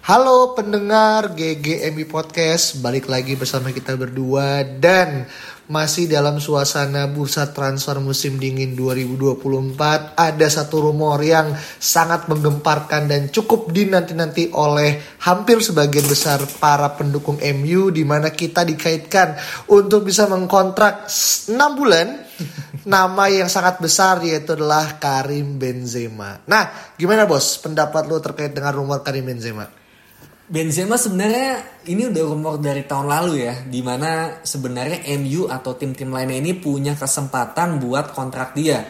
Halo pendengar GGMI Podcast, balik lagi bersama kita berdua dan masih dalam suasana bursa transfer musim dingin 2024 ada satu rumor yang sangat menggemparkan dan cukup dinanti-nanti oleh hampir sebagian besar para pendukung MU di mana kita dikaitkan untuk bisa mengkontrak 6 bulan nama yang sangat besar yaitu adalah Karim Benzema. Nah, gimana bos pendapat lu terkait dengan rumor Karim Benzema? Benzema sebenarnya ini udah rumor dari tahun lalu ya, di mana sebenarnya MU atau tim-tim lainnya ini punya kesempatan buat kontrak dia.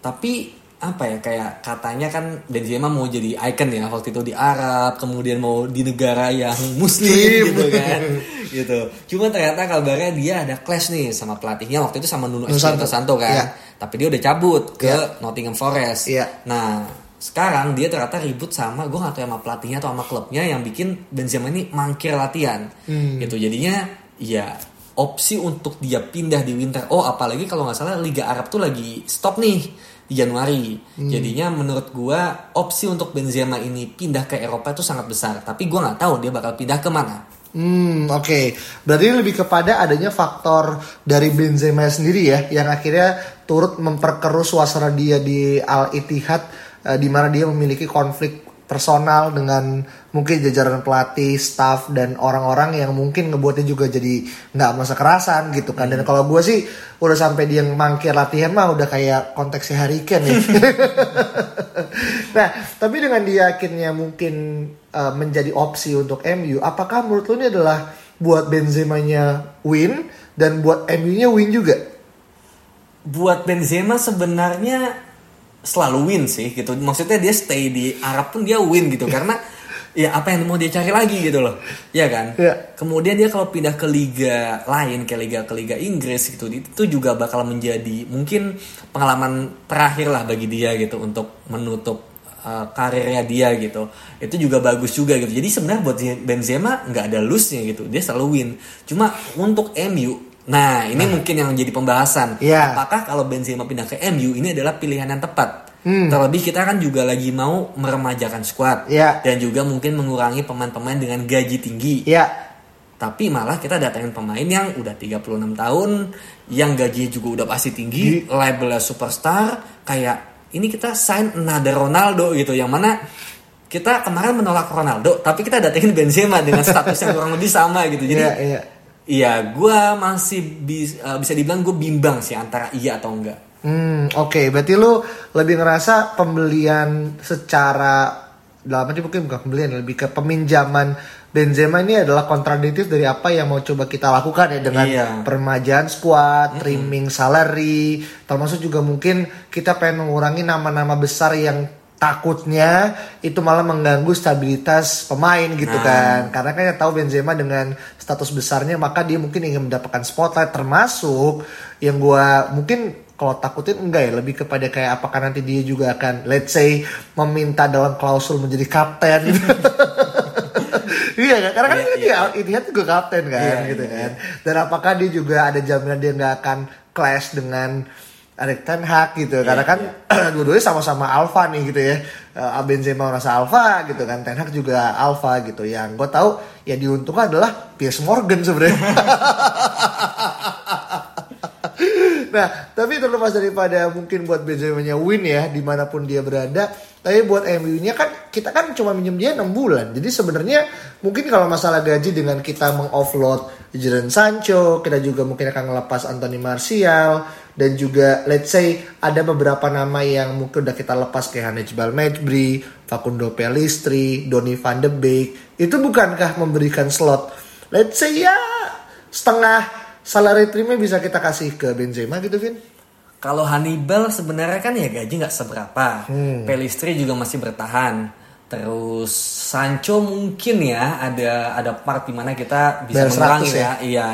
Tapi apa ya kayak katanya kan Benzema mau jadi icon ya waktu itu di Arab, kemudian mau di negara yang Muslim gitu kan, gitu. Cuma ternyata kabarnya dia ada clash nih sama pelatihnya waktu itu sama Nuno Espirito Santo kan, Iya. tapi dia udah cabut ke Iya. Nottingham Forest. Iya. Nah sekarang dia ternyata ribut sama gue gak tahu sama pelatihnya atau sama klubnya yang bikin Benzema ini mangkir latihan. Gitu jadinya ya opsi untuk dia pindah di winter. Oh apalagi kalau nggak salah Liga Arab tuh lagi stop nih di Januari. Jadinya menurut gue opsi untuk Benzema ini pindah ke Eropa itu sangat besar. Tapi gue nggak tahu dia bakal pindah ke mana Hmm, oke. Berarti ini lebih kepada adanya faktor dari Benzema sendiri ya, yang akhirnya turut memperkeruh suasana dia di Al Ittihad, eh, di mana dia memiliki konflik personal dengan mungkin jajaran pelatih, staff dan orang-orang yang mungkin ngebuatnya juga jadi nggak masa kerasan gitu kan. Dan kalau gue sih udah sampai dia mangkir latihan mah udah kayak konteksnya Kane ya. nah, tapi dengan dia akhirnya mungkin uh, menjadi opsi untuk MU, apakah menurut lu ini adalah buat Benzema-nya win dan buat MU-nya win juga? buat Benzema sebenarnya selalu win sih gitu. Maksudnya dia stay di Arab pun dia win gitu karena ya apa yang mau dia cari lagi gitu loh. Ya kan? Iya. Kemudian dia kalau pindah ke liga lain kayak liga ke liga Inggris gitu itu juga bakal menjadi mungkin pengalaman terakhir lah bagi dia gitu untuk menutup uh, karirnya dia gitu. Itu juga bagus juga gitu. Jadi sebenarnya buat Benzema nggak ada lose-nya gitu. Dia selalu win. Cuma untuk MU Nah, ini mungkin yang menjadi pembahasan. Iya. Apakah kalau Benzema pindah ke MU ini adalah pilihan yang tepat? Terlebih kita kan juga lagi mau meremajakan squad Iya. dan juga mungkin mengurangi pemain-pemain dengan gaji tinggi. Ya, Tapi malah kita datangin pemain yang udah 36 tahun, yang gajinya juga udah pasti tinggi, labelnya superstar, kayak ini kita sign another Ronaldo gitu, yang mana kita kemarin menolak Ronaldo, tapi kita datengin Benzema dengan status yang kurang lebih sama gitu. Jadi iya, iya. Iya, gue masih bis- uh, bisa dibilang gue bimbang sih antara iya atau enggak. Hmm, oke. Berarti lu lebih ngerasa pembelian secara dalam arti mungkin bukan pembelian, lebih ke peminjaman Benzema ini adalah kontradiktif dari apa yang mau coba kita lakukan ya dengan Iya. permajaan squad, trimming salary, termasuk juga mungkin kita pengen mengurangi nama-nama besar yang takutnya itu malah mengganggu stabilitas pemain gitu Nah. kan. Karena kan kita tahu Benzema dengan status besarnya maka dia mungkin ingin mendapatkan spotlight termasuk yang gua mungkin kalau takutin enggak ya lebih kepada kayak apakah nanti dia juga akan let's say meminta dalam klausul menjadi kapten Iya kan? Karena kan Iya, dia iya. Etihad juga kapten kan Iya, gitu iya, kan. Dan apakah dia juga ada jaminan dia nggak akan clash dengan Erik Ten Hag gitu. Karena kan iya. dua-duanya sama-sama alpha nih gitu ya. Uh, Benzema merasa alpha gitu kan. Ten Hag juga alpha gitu. Yang gue tahu ya diuntungkan adalah Piers Morgan sebenarnya. nah, tapi terlepas daripada mungkin buat Benzema-nya win ya di mana pun dia berada, tapi buat MU-nya kan kita kan cuma minjem dia 6 bulan. Jadi sebenarnya mungkin kalau masalah gaji dengan kita mengoffload Jadon Sancho, kita juga mungkin akan ngelepas Anthony Martial dan juga let's say ada beberapa nama yang mungkin udah kita lepas kayak Hanejbal Mejbri, Facundo Pellistri, Donny van de Beek. Itu bukankah memberikan slot let's say ya setengah salary trimnya bisa kita kasih ke Benzema gitu Vin? Kalau Hannibal sebenarnya kan ya gaji nggak seberapa. Hmm. Pelistri juga masih bertahan. Terus Sancho mungkin ya ada ada part di mana kita bisa Bayar 100 mengurangi ya? ya. Iya,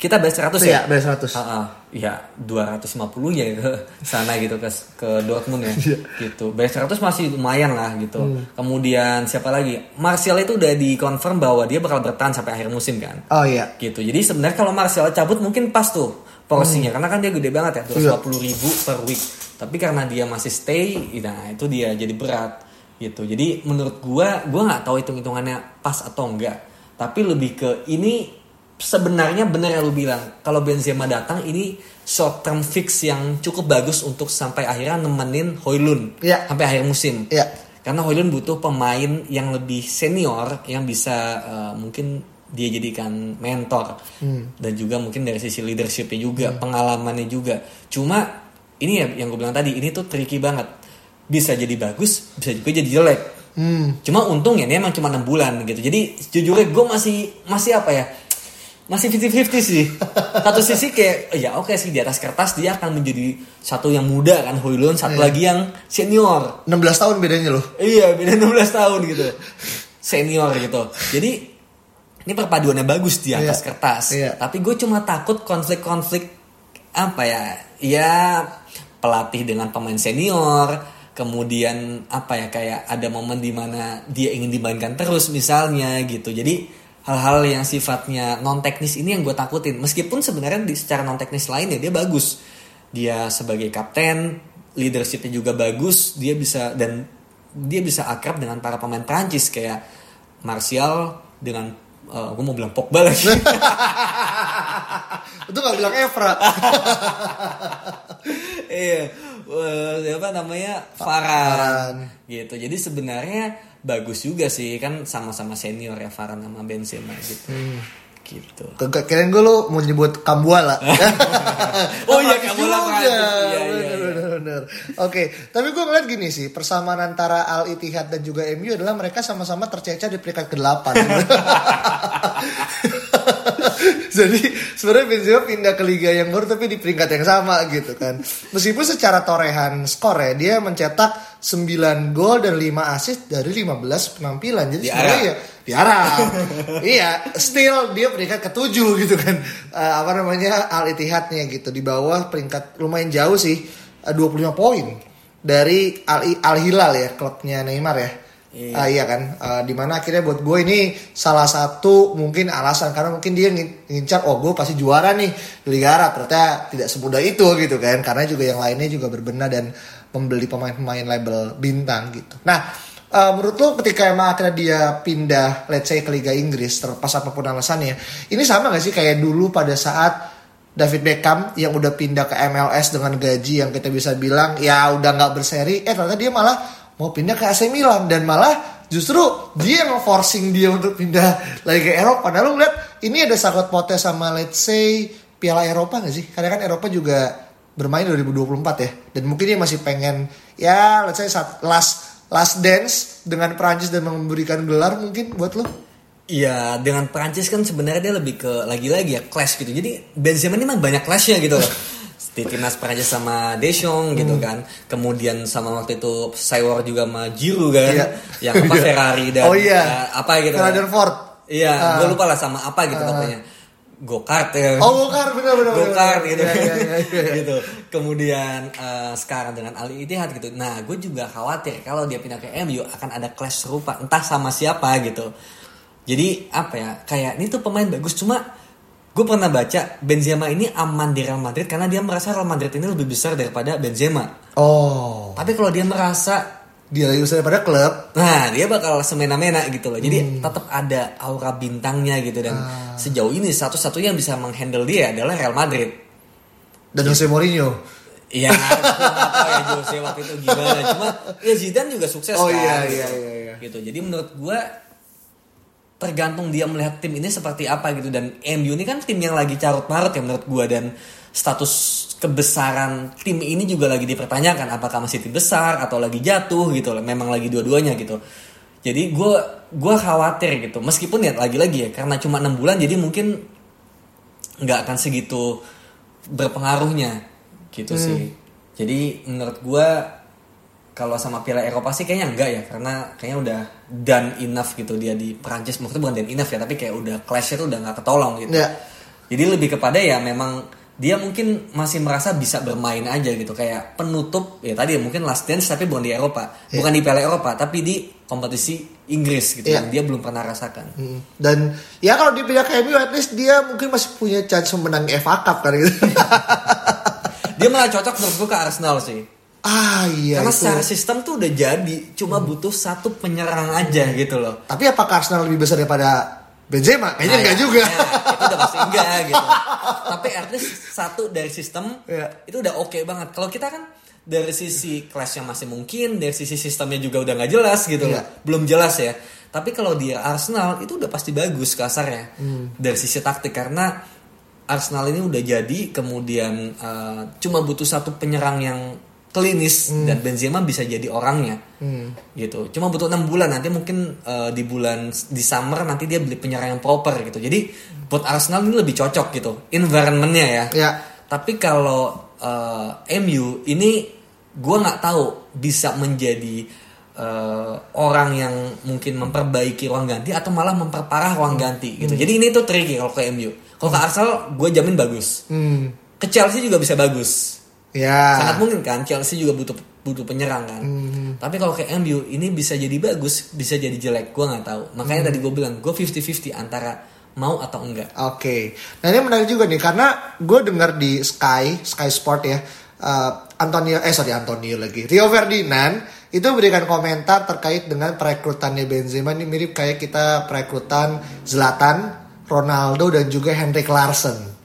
kita bayar 100 Iya, ya. bayar 100. Heeh. Iya, 250 ya ke sana gitu ke ke Dortmund ya. Iya. gitu. Bayar 100 masih lumayan lah gitu. Hmm. Kemudian siapa lagi? Martial itu udah dikonfirm bahwa dia bakal bertahan sampai akhir musim kan Oh iya. gitu jadi sebenarnya kalau Martial cabut mungkin pas tuh porsinya karena kan dia gede banget ya Iya. 250 ribu per week tapi karena dia masih stay nah itu dia jadi berat gitu jadi menurut gua gua nggak tahu hitung hitungannya pas atau enggak tapi lebih ke ini sebenarnya benar yang lu bilang. Kalau Benzema datang ini short term fix yang cukup bagus untuk sampai akhirnya nemenin Hoylund Iya. sampai akhir musim. Iya. karena Hoylund butuh pemain yang lebih senior yang bisa eh, mungkin dia jadikan mentor. Dan juga mungkin dari sisi leadershipnya juga pengalamannya juga. Cuma ini ya yang gue bilang tadi ini tuh tricky banget. Bisa jadi bagus bisa juga jadi jelek. Cuma untungnya ini emang cuma enam bulan gitu. Jadi jujurnya gue masih masih apa ya masih 50-50 sih. Satu sisi kayak ya oke sih di atas kertas dia akan menjadi satu yang muda kan Hoylund satu lagi yang senior. 16 tahun bedanya loh. Iya beda 16 tahun gitu. Senior gitu. Jadi Ini perpaduannya bagus di atas Iya. kertas. Iya. Tapi gue cuma takut konflik-konflik Apa ya Ya Pelatih dengan pemain senior Kemudian Apa ya Kayak ada momen di mana Dia ingin dimainkan terus misalnya gitu. Jadi Hal-hal yang sifatnya non teknis ini yang gue takutin. Meskipun sebenarnya di secara non teknis lain ya dia bagus. Dia sebagai kapten leadershipnya juga bagus dia bisa dan dia bisa akrab dengan para pemain Prancis kayak Martial dengan eh gue mau bilang Pogba lagi. Itu gak bilang Evra. iya eh, siapa namanya? Farhan gitu. Jadi sebenarnya bagus juga sih kan sama-sama senior ya Farhan sama Benzema gitu gitu Kagak kirain gue lu mau nyebut Kambuala. Oh iya, Bagus Kambuala. Iya, iya, Bener, iya. Oke, tapi gue ngeliat gini sih, persamaan antara Al Ittihad dan juga MU adalah mereka sama-sama tercecer di peringkat ke-8. Jadi sebenarnya Benzema pindah ke liga yang baru tapi di peringkat yang sama gitu kan. Meskipun secara torehan skor ya dia mencetak 9 gol dan 5 assist dari 15 penampilan. Jadi Di sebenarnya ya di Arab. iya, still dia peringkat ketujuh gitu kan. Eh, apa namanya Al Ittihadnya gitu di bawah peringkat lumayan jauh sih eh, 25 poin dari Al, Al Hilal ya klubnya Neymar ya. Iya. Ah, iya kan, Eh, di mana akhirnya buat gue ini salah satu mungkin alasan karena mungkin dia ngin- ngincar, oh gue pasti juara nih Liga Arab, ternyata tidak semudah itu gitu kan, karena juga yang lainnya juga berbenah dan membeli pemain-pemain label bintang gitu. Nah, eh, menurut lo ketika emang akhirnya dia pindah, let's say ke Liga Inggris, terlepas apa pun alasannya, ini sama gak sih kayak dulu pada saat David Beckham yang udah pindah ke MLS dengan gaji yang kita bisa bilang ya udah nggak berseri, eh ternyata dia malah mau pindah ke AC Milan dan malah justru dia yang forcing dia untuk pindah lagi ke Eropa. Nah lu ngeliat ini ada sangat potes sama let's say Piala Eropa gak sih? Karena kan Eropa juga bermain 2024 ya dan mungkin dia masih pengen ya let's say saat last last dance dengan Prancis dan memberikan gelar mungkin buat lu. Iya dengan Prancis kan sebenarnya dia lebih ke lagi-lagi ya clash gitu. Jadi Benzema ini mah banyak clashnya gitu loh. Di timnas Prancis sama Deschamps gitu Hmm. kan. Kemudian sama waktu itu Saywar juga sama Giroud kan. Iya. Yang apa. Ferrari dan Oh iya. eh, apa gitu. Ferrari dan Ford. Iya, Ah. gue lupa lah sama apa gitu pokoknya. Go-kart ya. Oh, go-kart, bener, bener. Go-kart gitu. Iya, iya, iya, iya. gitu. Kemudian eh, sekarang dengan Ali Ittihad gitu. Nah, gue juga khawatir kalau dia pindah ke MU akan ada clash serupa entah sama siapa gitu. Jadi apa ya? Kayak ini tuh pemain bagus cuma gue pernah baca Benzema ini aman di Real Madrid karena dia merasa Real Madrid ini lebih besar daripada Benzema. Oh, Tapi kalau dia merasa dia lebih besar daripada klub. Nah, dia bakal semena-mena gitu loh. Jadi Hmm. tetap ada aura bintangnya gitu dan Ah. sejauh ini satu-satunya yang bisa menghandle dia adalah Real Madrid. Dan Jose Mourinho. Iya, ya Jose waktu itu gimana. Cuma ya Zidane juga sukses Oh, kan. iya, gitu. iya, iya, iya. Gitu. Jadi menurut gue tergantung dia melihat tim ini seperti apa gitu. Dan MU ini kan tim yang lagi carut marut ya menurut gue dan status kebesaran tim ini juga lagi dipertanyakan. Apakah masih tim besar atau lagi jatuh gitu loh. Memang lagi dua-duanya gitu. Jadi gue gue khawatir gitu. Meskipun ya lagi-lagi ya karena cuma enam bulan jadi mungkin nggak akan segitu berpengaruhnya gitu sih. Jadi menurut gue kalau sama Piala Eropa sih kayaknya enggak ya karena kayaknya udah done enough gitu dia di Prancis maksudnya bukan done enough ya tapi kayak udah clash itu udah nggak ketolong gitu. Ya. Jadi lebih kepada ya memang dia mungkin masih merasa bisa bermain aja gitu kayak penutup ya tadi mungkin last dance tapi bukan di Eropa Ya. bukan di Piala Eropa tapi di kompetisi Inggris gitu Ya. yang dia belum pernah rasakan. Hmm. Dan ya kalau pindah ke MU at least dia mungkin masih punya chance menang FA Cup kan gitu. Dia malah cocok menurut gue ke Arsenal sih. Ah iya Karena itu. secara sistem tuh udah jadi, cuma butuh satu penyerang aja gitu loh. Tapi apakah Arsenal lebih besar daripada Benzema? Kayaknya Nah, enggak ya, juga. ya, itu udah pasti enggak gitu. Tapi at least satu dari sistem Iya. itu udah oke banget. Kalau kita kan dari sisi yang masih mungkin, dari sisi sistemnya juga udah nggak jelas gitu loh. Iya. Belum jelas ya. Tapi kalau dia Arsenal itu udah pasti bagus kasarnya Hmm. dari sisi taktik karena Arsenal ini udah jadi kemudian eh, cuma butuh satu penyerang yang klinis Hmm. dan Benzema bisa jadi orangnya. Gitu. Cuma butuh enam bulan nanti mungkin eh, di bulan di summer nanti dia beli penyerang yang proper gitu. Jadi buat Arsenal ini lebih cocok gitu environmentnya ya. Ya. tapi kalau eh, MU ini gue nggak tahu bisa menjadi eh, orang yang mungkin memperbaiki ruang ganti atau malah memperparah ruang ganti gitu. Jadi ini tuh tricky kalau ke MU kalau ke Arsenal gue jamin bagus. Hmm. ke Chelsea juga bisa bagus Ya. sangat mungkin kan Chelsea juga butuh butuh penyerang kan. Tapi kalau kayak MU ini bisa jadi bagus bisa jadi jelek. Gue nggak tahu. Makanya tadi gue bilang gue 50-50 antara mau atau enggak. Oke, nah ini menarik juga nih karena gue dengar di Sky, Sky Sport ya, uh, Antonio, eh sorry Antonio lagi, Rio Ferdinand itu memberikan komentar terkait dengan perekrutannya Benzema ini mirip kayak kita perekrutan Zlatan, Ronaldo dan juga Henrik Larsson.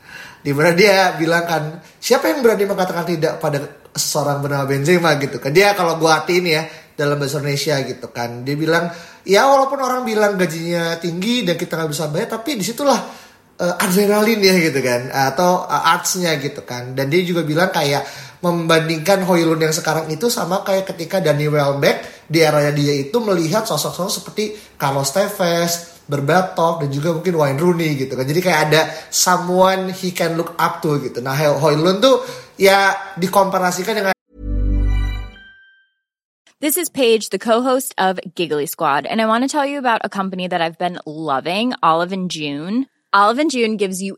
Di mana dia bilang kan, siapa yang berani mengatakan tidak pada seseorang bernama Benzema gitu kan. Dia kalau gua artiin ya dalam bahasa Indonesia gitu kan. Dia bilang, ya walaupun orang bilang gajinya tinggi dan kita nggak bisa bayar, tapi di situlah uh, adrenalin ya gitu kan atau uh, artsnya gitu kan dan dia juga bilang kayak membandingkan Hoylund yang sekarang itu sama kayak ketika Danny Welbeck di eranya dia itu melihat sosok-sosok seperti Carlos Tevez, Berbatov dan juga mungkin Wayne Rooney gitu kan jadi kayak ada someone he can look up to gitu nah Hoylund tuh ya dikomparasikan dengan This is Paige, the co-host of Giggly Squad, and I want to tell you about a company that I've been loving, Olive and June. Olive and June gives you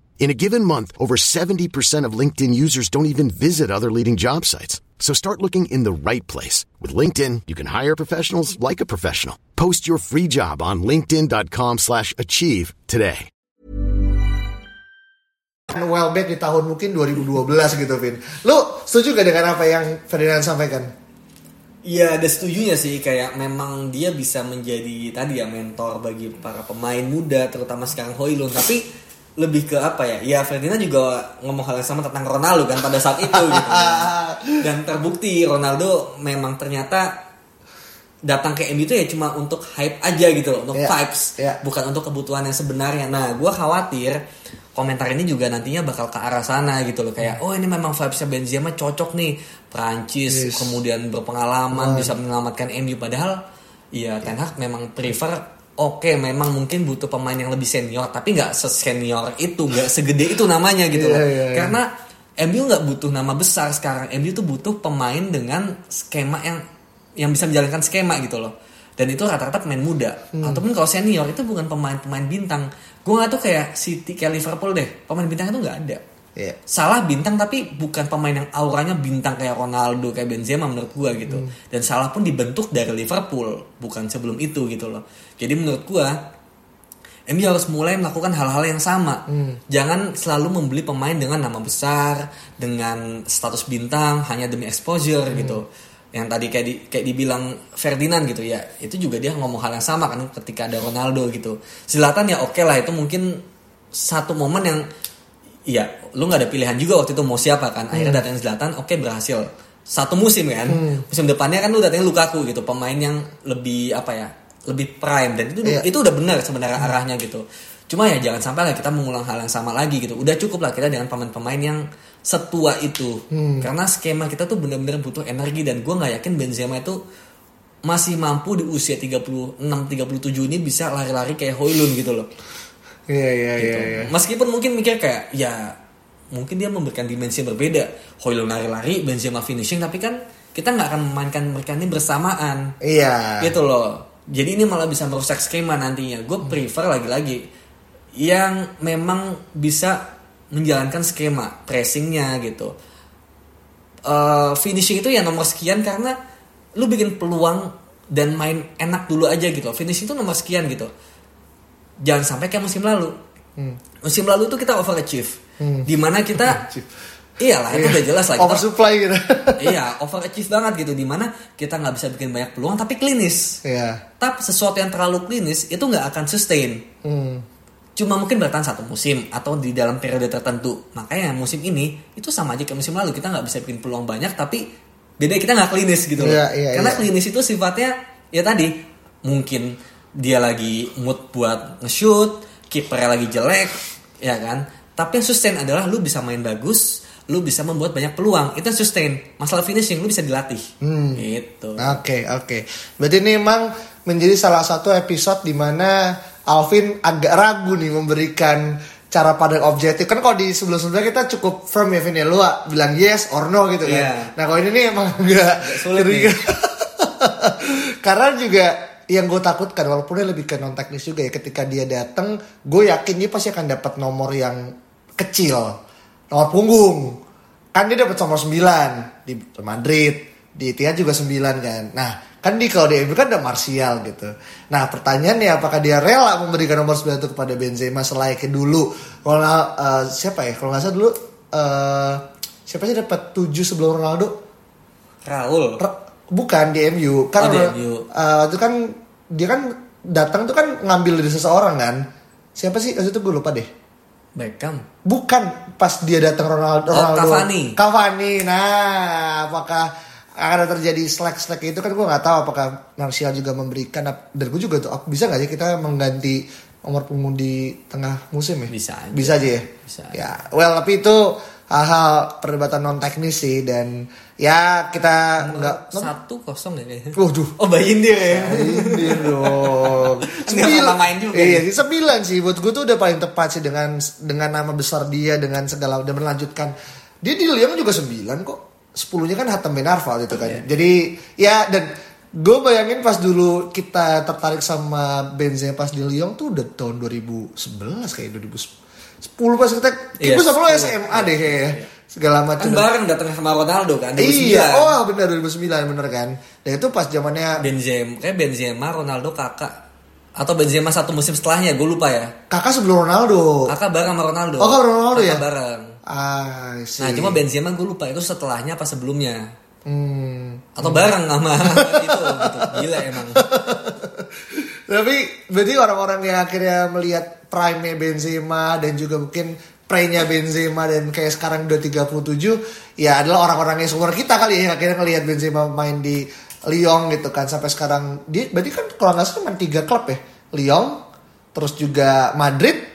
In a given month, over 70% of LinkedIn users don't even visit other leading job sites. So start looking in the right place. With LinkedIn, you can hire professionals like a professional. Post your free job on linkedin.com slash achieve today. Welbeck di tahun mungkin 2012 gitu Vin lu setuju gak dengan apa yang Ferdinand sampaikan? Iya ada setujunya sih kayak memang dia bisa menjadi tadi ya mentor bagi para pemain muda terutama sekarang Hoylund tapi lebih ke apa ya? Ya Ferdinand juga ngomong hal yang sama tentang Ronaldo kan pada saat itu gitu. Dan terbukti Ronaldo memang ternyata datang ke MU itu ya cuma untuk hype aja gitu loh, untuk Iya, vibes iya. bukan untuk kebutuhan yang sebenarnya. Nah gue khawatir komentar ini juga nantinya bakal ke arah sana gitu loh. Kayak oh ini memang vibesnya Benzema cocok nih. Prancis Yes. kemudian berpengalaman bisa menyelamatkan MU padahal ya Ten Hag memang prefer oke memang mungkin butuh pemain yang lebih senior tapi nggak sesenior itu nggak segede itu namanya gitu loh. Iya, iya. karena MU nggak butuh nama besar sekarang. MU tuh butuh pemain dengan skema yang yang bisa menjalankan skema gitu loh. Dan itu rata-rata pemain muda. Hmm. ataupun kalau senior itu bukan pemain-pemain bintang. Gue nggak tuh kayak City kayak Liverpool deh. Pemain bintang itu nggak ada Iya. Salah bintang tapi bukan pemain yang auranya bintang kayak Ronaldo kayak Benzema menurut gua gitu. Hmm. Dan Salah pun dibentuk dari Liverpool, bukan sebelum itu gitu loh. Jadi menurut gua MU harus mulai melakukan hal-hal yang sama. Hmm. Jangan selalu membeli pemain dengan nama besar, dengan status bintang hanya demi exposure Hmm. gitu. Yang tadi kayak di, kayak dibilang Ferdinand gitu ya, itu juga dia ngomong hal yang sama kan ketika ada Ronaldo gitu. Zlatan ya oke lah itu mungkin satu momen yang ya lu nggak ada pilihan juga waktu itu mau siapa kan. Akhirnya datangin Zlatan, oke berhasil. Satu musim kan. Musim depannya kan lu datangin Lukaku gitu, pemain yang lebih apa ya? lebih prime dan itu Iya. itu udah benar sebenarnya arahnya gitu. Cuma ya jangan sampai lah kita mengulang hal yang sama lagi gitu. Udah cukup lah kita dengan pemain-pemain yang setua itu. Karena skema kita tuh benar-benar butuh energi dan gua nggak yakin Benzema itu masih mampu di usia 36 37 ini bisa lari-lari kayak Hoylund gitu loh. Iya iya Gitu. iya. iya. Meskipun mungkin mikir kayak ya mungkin dia memberikan dimensi yang berbeda. Hoylund lari-lari, Benzema finishing tapi kan kita nggak akan memainkan mereka ini bersamaan Iya. gitu loh jadi ini malah bisa merusak skema nantinya gue prefer lagi-lagi yang memang bisa menjalankan skema pressingnya gitu Eh, finishing itu ya nomor sekian karena lu bikin peluang dan main enak dulu aja gitu finishing itu nomor sekian gitu jangan sampai kayak musim lalu. Musim lalu tuh kita overachieve. Di mana kita iyalah itu udah jelas lah. Kita- Oversupply gitu. iya overachieve banget gitu. Di mana kita nggak bisa bikin banyak peluang tapi klinis. Iya. tapi sesuatu yang terlalu klinis itu nggak akan sustain. Hmm. cuma mungkin bertahan satu musim atau di dalam periode tertentu. Makanya musim ini itu sama aja kayak musim lalu. Kita nggak bisa bikin peluang banyak tapi beda kita nggak klinis gitu loh. Iya, iya, karena iya. klinis itu sifatnya ya tadi mungkin dia lagi mood buat nge-shoot kipernya lagi jelek ya kan tapi yang sustain adalah lu bisa main bagus lu bisa membuat banyak peluang itu yang sustain masalah finishing lu bisa dilatih Hmm. gitu Oke oke. Berarti ini memang menjadi salah satu episode di mana Alvin agak ragu nih memberikan cara pandang objektif. Kan kalau di sebelum-sebelumnya kita cukup firm ya Vin ya. Lu bilang yes or no gitu kan. Iya. Nah kalau ini nih emang agak sulit. Karena juga yang gue takutkan walaupun dia lebih ke non teknis juga ya ketika dia datang gue yakin dia pasti akan dapat nomor yang kecil. Nomor punggung. Kan dia dapat nomor 9 di Madrid di Etihad juga 9 kan. Nah kan di kalau di MU kan ada Martial gitu. Nah pertanyaannya apakah dia rela memberikan nomor 9 itu kepada Benzema selayaknya dulu? Kalau eh, siapa ya? Kalau nggak salah dulu eh, siapa sih dapat 7 sebelum Ronaldo? Raul. Ra- bukan di MU kan Oh, di MU. eh, itu kan dia kan datang tuh kan ngambil dari seseorang kan? Siapa sih? Waktu itu gue lupa deh. Beckham. Bukan pas dia datang Ronaldo, Oh, Ronaldo. Cavani. Cavani. Nah apakah akan ada terjadi slack slack itu kan gue nggak tahu apakah Martial juga memberikan dan gue juga tuh bisa nggak sih kita mengganti nomor punggung di tengah musim ya? Bisa aja. bisa aja ya? Bisa. Ya well tapi itu hal-hal perdebatan non teknis sih dan ya kita nggak satu kosong ya kayaknya Waduh. oh bayin dia ya Ini dong. Pernah main juga Iya, nih. sih, sembilan sih. Buat gue tuh udah paling tepat sih dengan dengan nama besar dia dengan segala dan melanjutkan. Dia di Lyon juga sembilan kok. Sepuluhnya kan Hatem Ben Arfa gitu kan. Jadi ya dan gue bayangin pas dulu kita tertarik sama Benzema pas di Lyon tuh udah tahun 2011 kayak 2010 pas kita Iya, kita sama lo 10. SMA deh kayaknya. Segala macam. kan bareng datang sama Ronaldo kan 2009. Iya, oh benar 2009 bener kan. Dan itu pas zamannya Benzema kayak Benzema Ronaldo kakak atau Benzema satu musim setelahnya gue lupa ya kakak sebelum Ronaldo. kakak bareng sama Ronaldo Oh, kakak Ronaldo Kakak ya? bareng Ah, see. nah cuma Benzema gue lupa itu setelahnya apa sebelumnya Hmm. atau bareng sama itu gitu. gila emang Tapi berarti orang-orang yang akhirnya melihat prime-nya Benzema dan juga mungkin prime-nya Benzema dan kayak sekarang udah 37 ya adalah orang-orang yang seumur kita kali ya yang akhirnya ngelihat Benzema main di Lyon gitu kan sampai sekarang dia berarti kan kalau nggak salah cuma tiga klub ya Lyon terus juga Madrid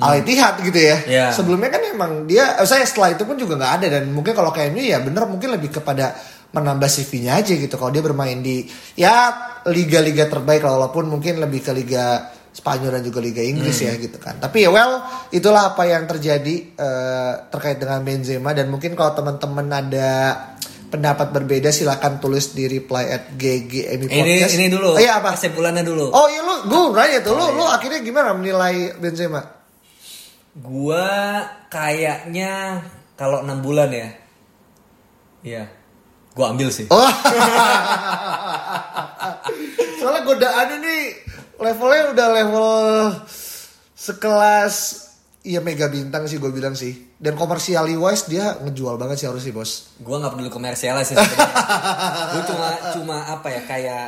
Al Ittihad gitu ya. Iya. Sebelumnya kan emang dia, eh, saya setelah itu pun juga nggak ada dan mungkin kalau kayak MU ya bener mungkin lebih kepada menambah CV-nya aja gitu. Kalau dia bermain di ya liga-liga terbaik walaupun mungkin lebih ke liga Spanyol dan juga liga Inggris ya gitu kan. Tapi ya well itulah apa yang terjadi eh, terkait dengan Benzema dan mungkin kalau teman-teman ada pendapat berbeda silakan tulis di reply at GGMI ini Podcast. ini dulu Oh, iya apa? kesimpulannya dulu Oh iya lu, gue nanya tuh lu, lu akhirnya gimana menilai Benzema? Gua kayaknya kalau enam bulan ya. Iya. Gua ambil sih. Oh. Soalnya godaannya nih levelnya udah level sekelas Iya mega bintang sih gue bilang sih. Dan commercially wise dia ngejual banget sih harus sih bos. Gua nggak peduli komersial sih sebenarnya. Gua cuma cuma apa ya kayak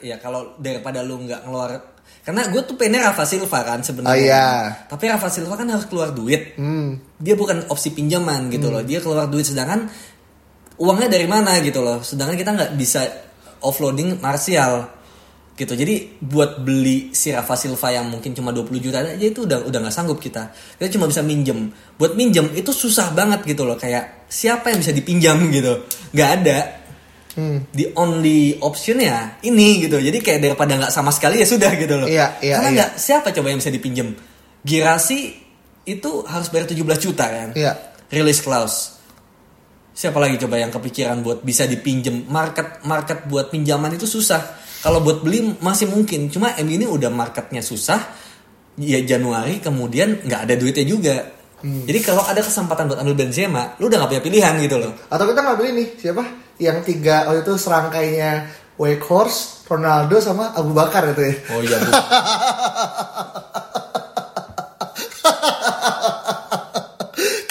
ya kalau daripada lu nggak ngeluar karena gue tuh pengennya Rafa Silva kan sebenarnya. Oh, iya. Tapi Rafa Silva kan harus keluar duit. Hmm. Dia bukan opsi pinjaman gitu loh. Dia keluar duit sedangkan uangnya dari mana gitu loh. Sedangkan kita nggak bisa offloading Martial gitu. Jadi buat beli si Rafa Silva yang mungkin cuma 20 juta aja itu udah udah nggak sanggup kita. Kita cuma bisa minjem. Buat minjem itu susah banget gitu loh. Kayak siapa yang bisa dipinjam gitu. nggak ada. The only option ya ini gitu. Jadi kayak daripada nggak sama sekali ya sudah gitu loh. Iya, iya, Karena iya. nggak siapa coba yang bisa dipinjam. Girasi itu harus bayar 17 juta kan. Iya. Release clause. Siapa lagi coba yang kepikiran buat bisa dipinjem market market buat pinjaman itu susah. Kalau buat beli masih mungkin. Cuma M ini udah marketnya susah. Ya Januari kemudian nggak ada duitnya juga. Hmm. Jadi kalau ada kesempatan buat ambil Benzema, lu udah nggak punya pilihan gitu loh. Atau kita nggak beli nih siapa? Yang tiga waktu itu serangkainya Wakehorse, Ronaldo sama Abu Bakar itu ya. Oh iya Bu.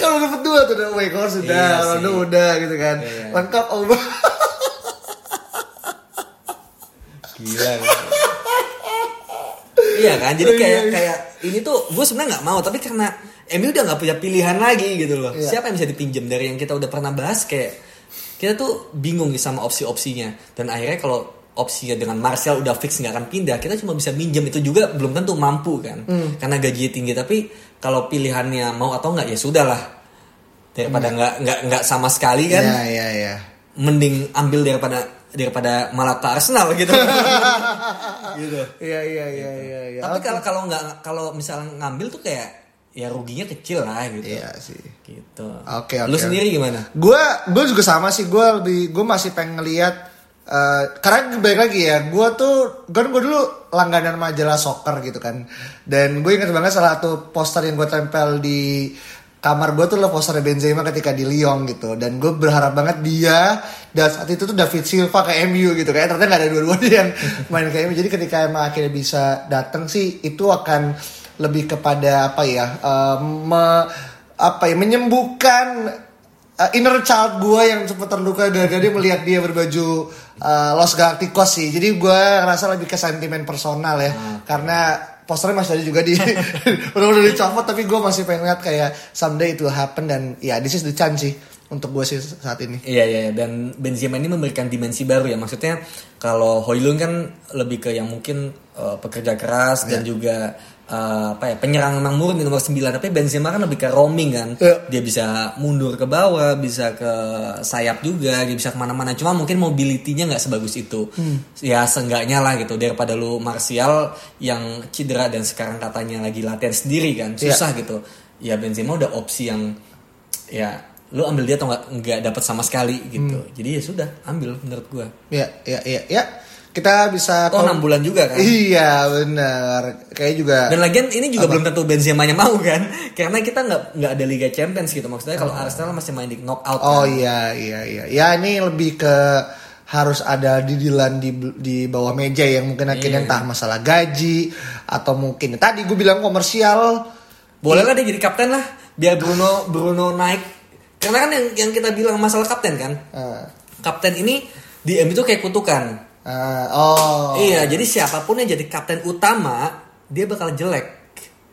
Kalau dapat dua tuh udah Wakehorse udah, Iya Ronaldo sih. udah gitu kan. Iya. Lengkap Abu Bakar. Gila. iya kan, jadi kayak kayak ini tuh gue sebenarnya nggak mau, tapi karena MU udah nggak punya pilihan lagi gitu loh. Iya. Siapa yang bisa dipinjam dari yang kita udah pernah bahas kayak kita tuh bingung nih sama opsi-opsinya dan akhirnya kalau opsinya dengan Martial udah fix nggak akan pindah kita cuma bisa minjem itu juga belum tentu mampu kan karena gajinya tinggi tapi kalau pilihannya mau atau nggak ya sudah lah daripada nggak nggak nggak sama sekali kan Iya iya iya. mending ambil daripada daripada malah ke Arsenal gitu. gitu. Iya iya iya iya. iya. Tapi Oke. kalau kalau nggak kalau misalnya ngambil tuh kayak ya ruginya kecil lah gitu. Iya sih. Gitu. Oke, oke. Lu sendiri gimana? Gue gue juga sama sih. Gue lebih gue masih pengen ngeliat eh, karena balik lagi ya. Gue tuh kan gue dulu langganan majalah soccer gitu kan. Dan gue inget banget salah satu poster yang gue tempel di kamar gue tuh posternya Benzema ketika di Lyon gitu dan gue berharap banget dia dan saat itu tuh David Silva ke MU gitu kayak ternyata nggak ada dua-duanya yang main ke MU jadi ketika emang akhirnya bisa datang sih itu akan lebih kepada apa ya eh, me- apa ya menyembuhkan uh, inner child gue yang sempat terluka gara-gara dia melihat dia berbaju uh, Los Galacticos sih. Jadi gue ngerasa lebih ke sentimen personal ya. Karena posternya masih ada juga di udah udah dicopot tapi gue masih pengen lihat kayak someday it will happen dan ya this is the chance sih untuk gue sih saat ini. Iya iya iya. dan Benzema ini memberikan dimensi baru ya maksudnya kalau Hoylund kan lebih ke yang mungkin uh, pekerja keras dan juga uh, apa ya penyerang memang murni nomor 9 tapi Benzema kan lebih ke roaming kan. Iya. dia bisa mundur ke bawah bisa ke sayap juga dia bisa ke mana-mana. Cuma mungkin mobility-nya nggak sebagus itu. Ya seenggaknya lah gitu. Daripada lu Martial yang cedera dan sekarang katanya lagi latihan sendiri kan susah gitu. Ya Benzema udah opsi yang ya lu ambil dia atau nggak nggak dapat sama sekali gitu. Jadi ya sudah ambil menurut gua. Ya ya ya ya kita bisa oh enam bulan juga kan Iya benar. Kayak juga dan lagian ini juga belum tentu Benzema nya mau kan karena kita nggak nggak ada Liga Champions gitu maksudnya kalau Arsenal masih main di knockout Oh kan. iya iya iya. Ya ini lebih ke harus ada didilan di di bawah meja yang mungkin akhirnya Iya. entah masalah gaji atau mungkin tadi gue bilang komersial. boleh lah dia jadi kapten lah biar Bruno Bruno naik karena kan yang yang kita bilang masalah kapten kan Eh, kapten ini di MU itu kayak kutukan eh, oh. iya jadi siapa pun yang jadi kapten utama dia bakal jelek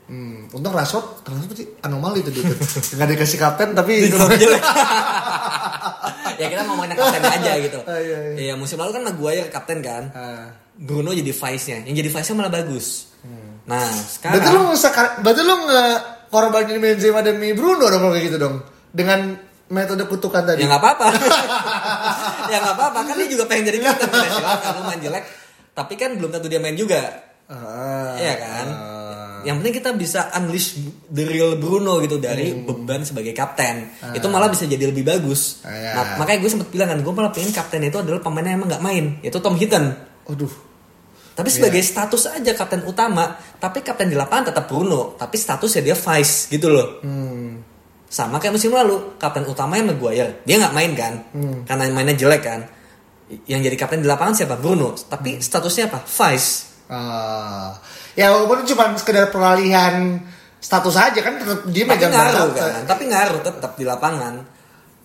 Hmm, untung Rashford ternyata sih anomali itu dia. tuh. Nggak dikasih kapten tapi jelek. ya kita ngomongin kapten aja gitu. Oh, iya, iya. Iya musim lalu kan Maguire kapten kan. Ah. Bruno jadi vice-nya. Yang jadi vice-nya malah bagus. Nah Berarti lu sekarang berarti lu nge korbanin Benzema demi Bruno dong kalau kayak gitu dong. Dengan metode kutukan tadi. ya nggak apa-apa. ya nggak apa-apa kan dia juga pengen jadi kapten. Ya, silakan lu main jelek. Tapi kan belum tentu dia main juga. Ah. Iya kan. Yang penting kita bisa unleash the real Bruno gitu dari beban sebagai kapten. Itu malah bisa jadi lebih bagus. Ah, iya. Nah, makanya gue sempat bilang kan, gue malah pengen kapten itu adalah pemain yang emang nggak main. Itu Tom Hinton. Aduh. Tapi sebagai status aja kapten utama, tapi kapten di lapangan tetap Bruno, tapi statusnya dia vice gitu loh. Sama kayak musim lalu, kapten utamanya Maguire. Dia nggak main kan, karena mainnya jelek kan. Yang jadi kapten di lapangan siapa? Bruno. Tapi statusnya apa? Vice. Ah, ya walaupun cuma sekedar peralihan status aja kan tetap dia Tapi megang ngaruh kan. Tapi ngaruh tetap di lapangan.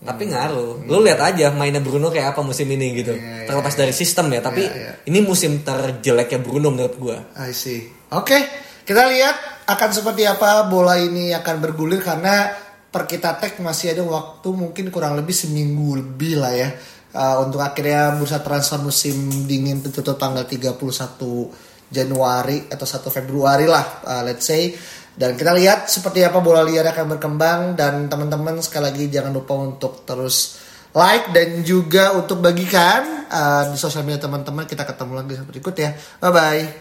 Tapi ngaruh. Lu lihat aja mainnya Bruno kayak apa musim ini gitu. Iya, iya, Terlepas dari sistem ya, tapi Iya, iya. ini musim terjeleknya Bruno menurut gua. I see. Oke, kita lihat akan seperti apa bola ini akan bergulir karena per kita tag masih ada waktu mungkin kurang lebih seminggu lebih lah ya. Uh, untuk akhirnya bursa transfer musim dingin ditutup tanggal 31 Januari atau 1 Februari lah uh, let's say. Dan kita lihat seperti apa bola liar akan berkembang. Dan teman-teman sekali lagi jangan lupa untuk terus like dan juga untuk bagikan uh, di sosial media teman-teman. Kita ketemu lagi berikut ya. Bye bye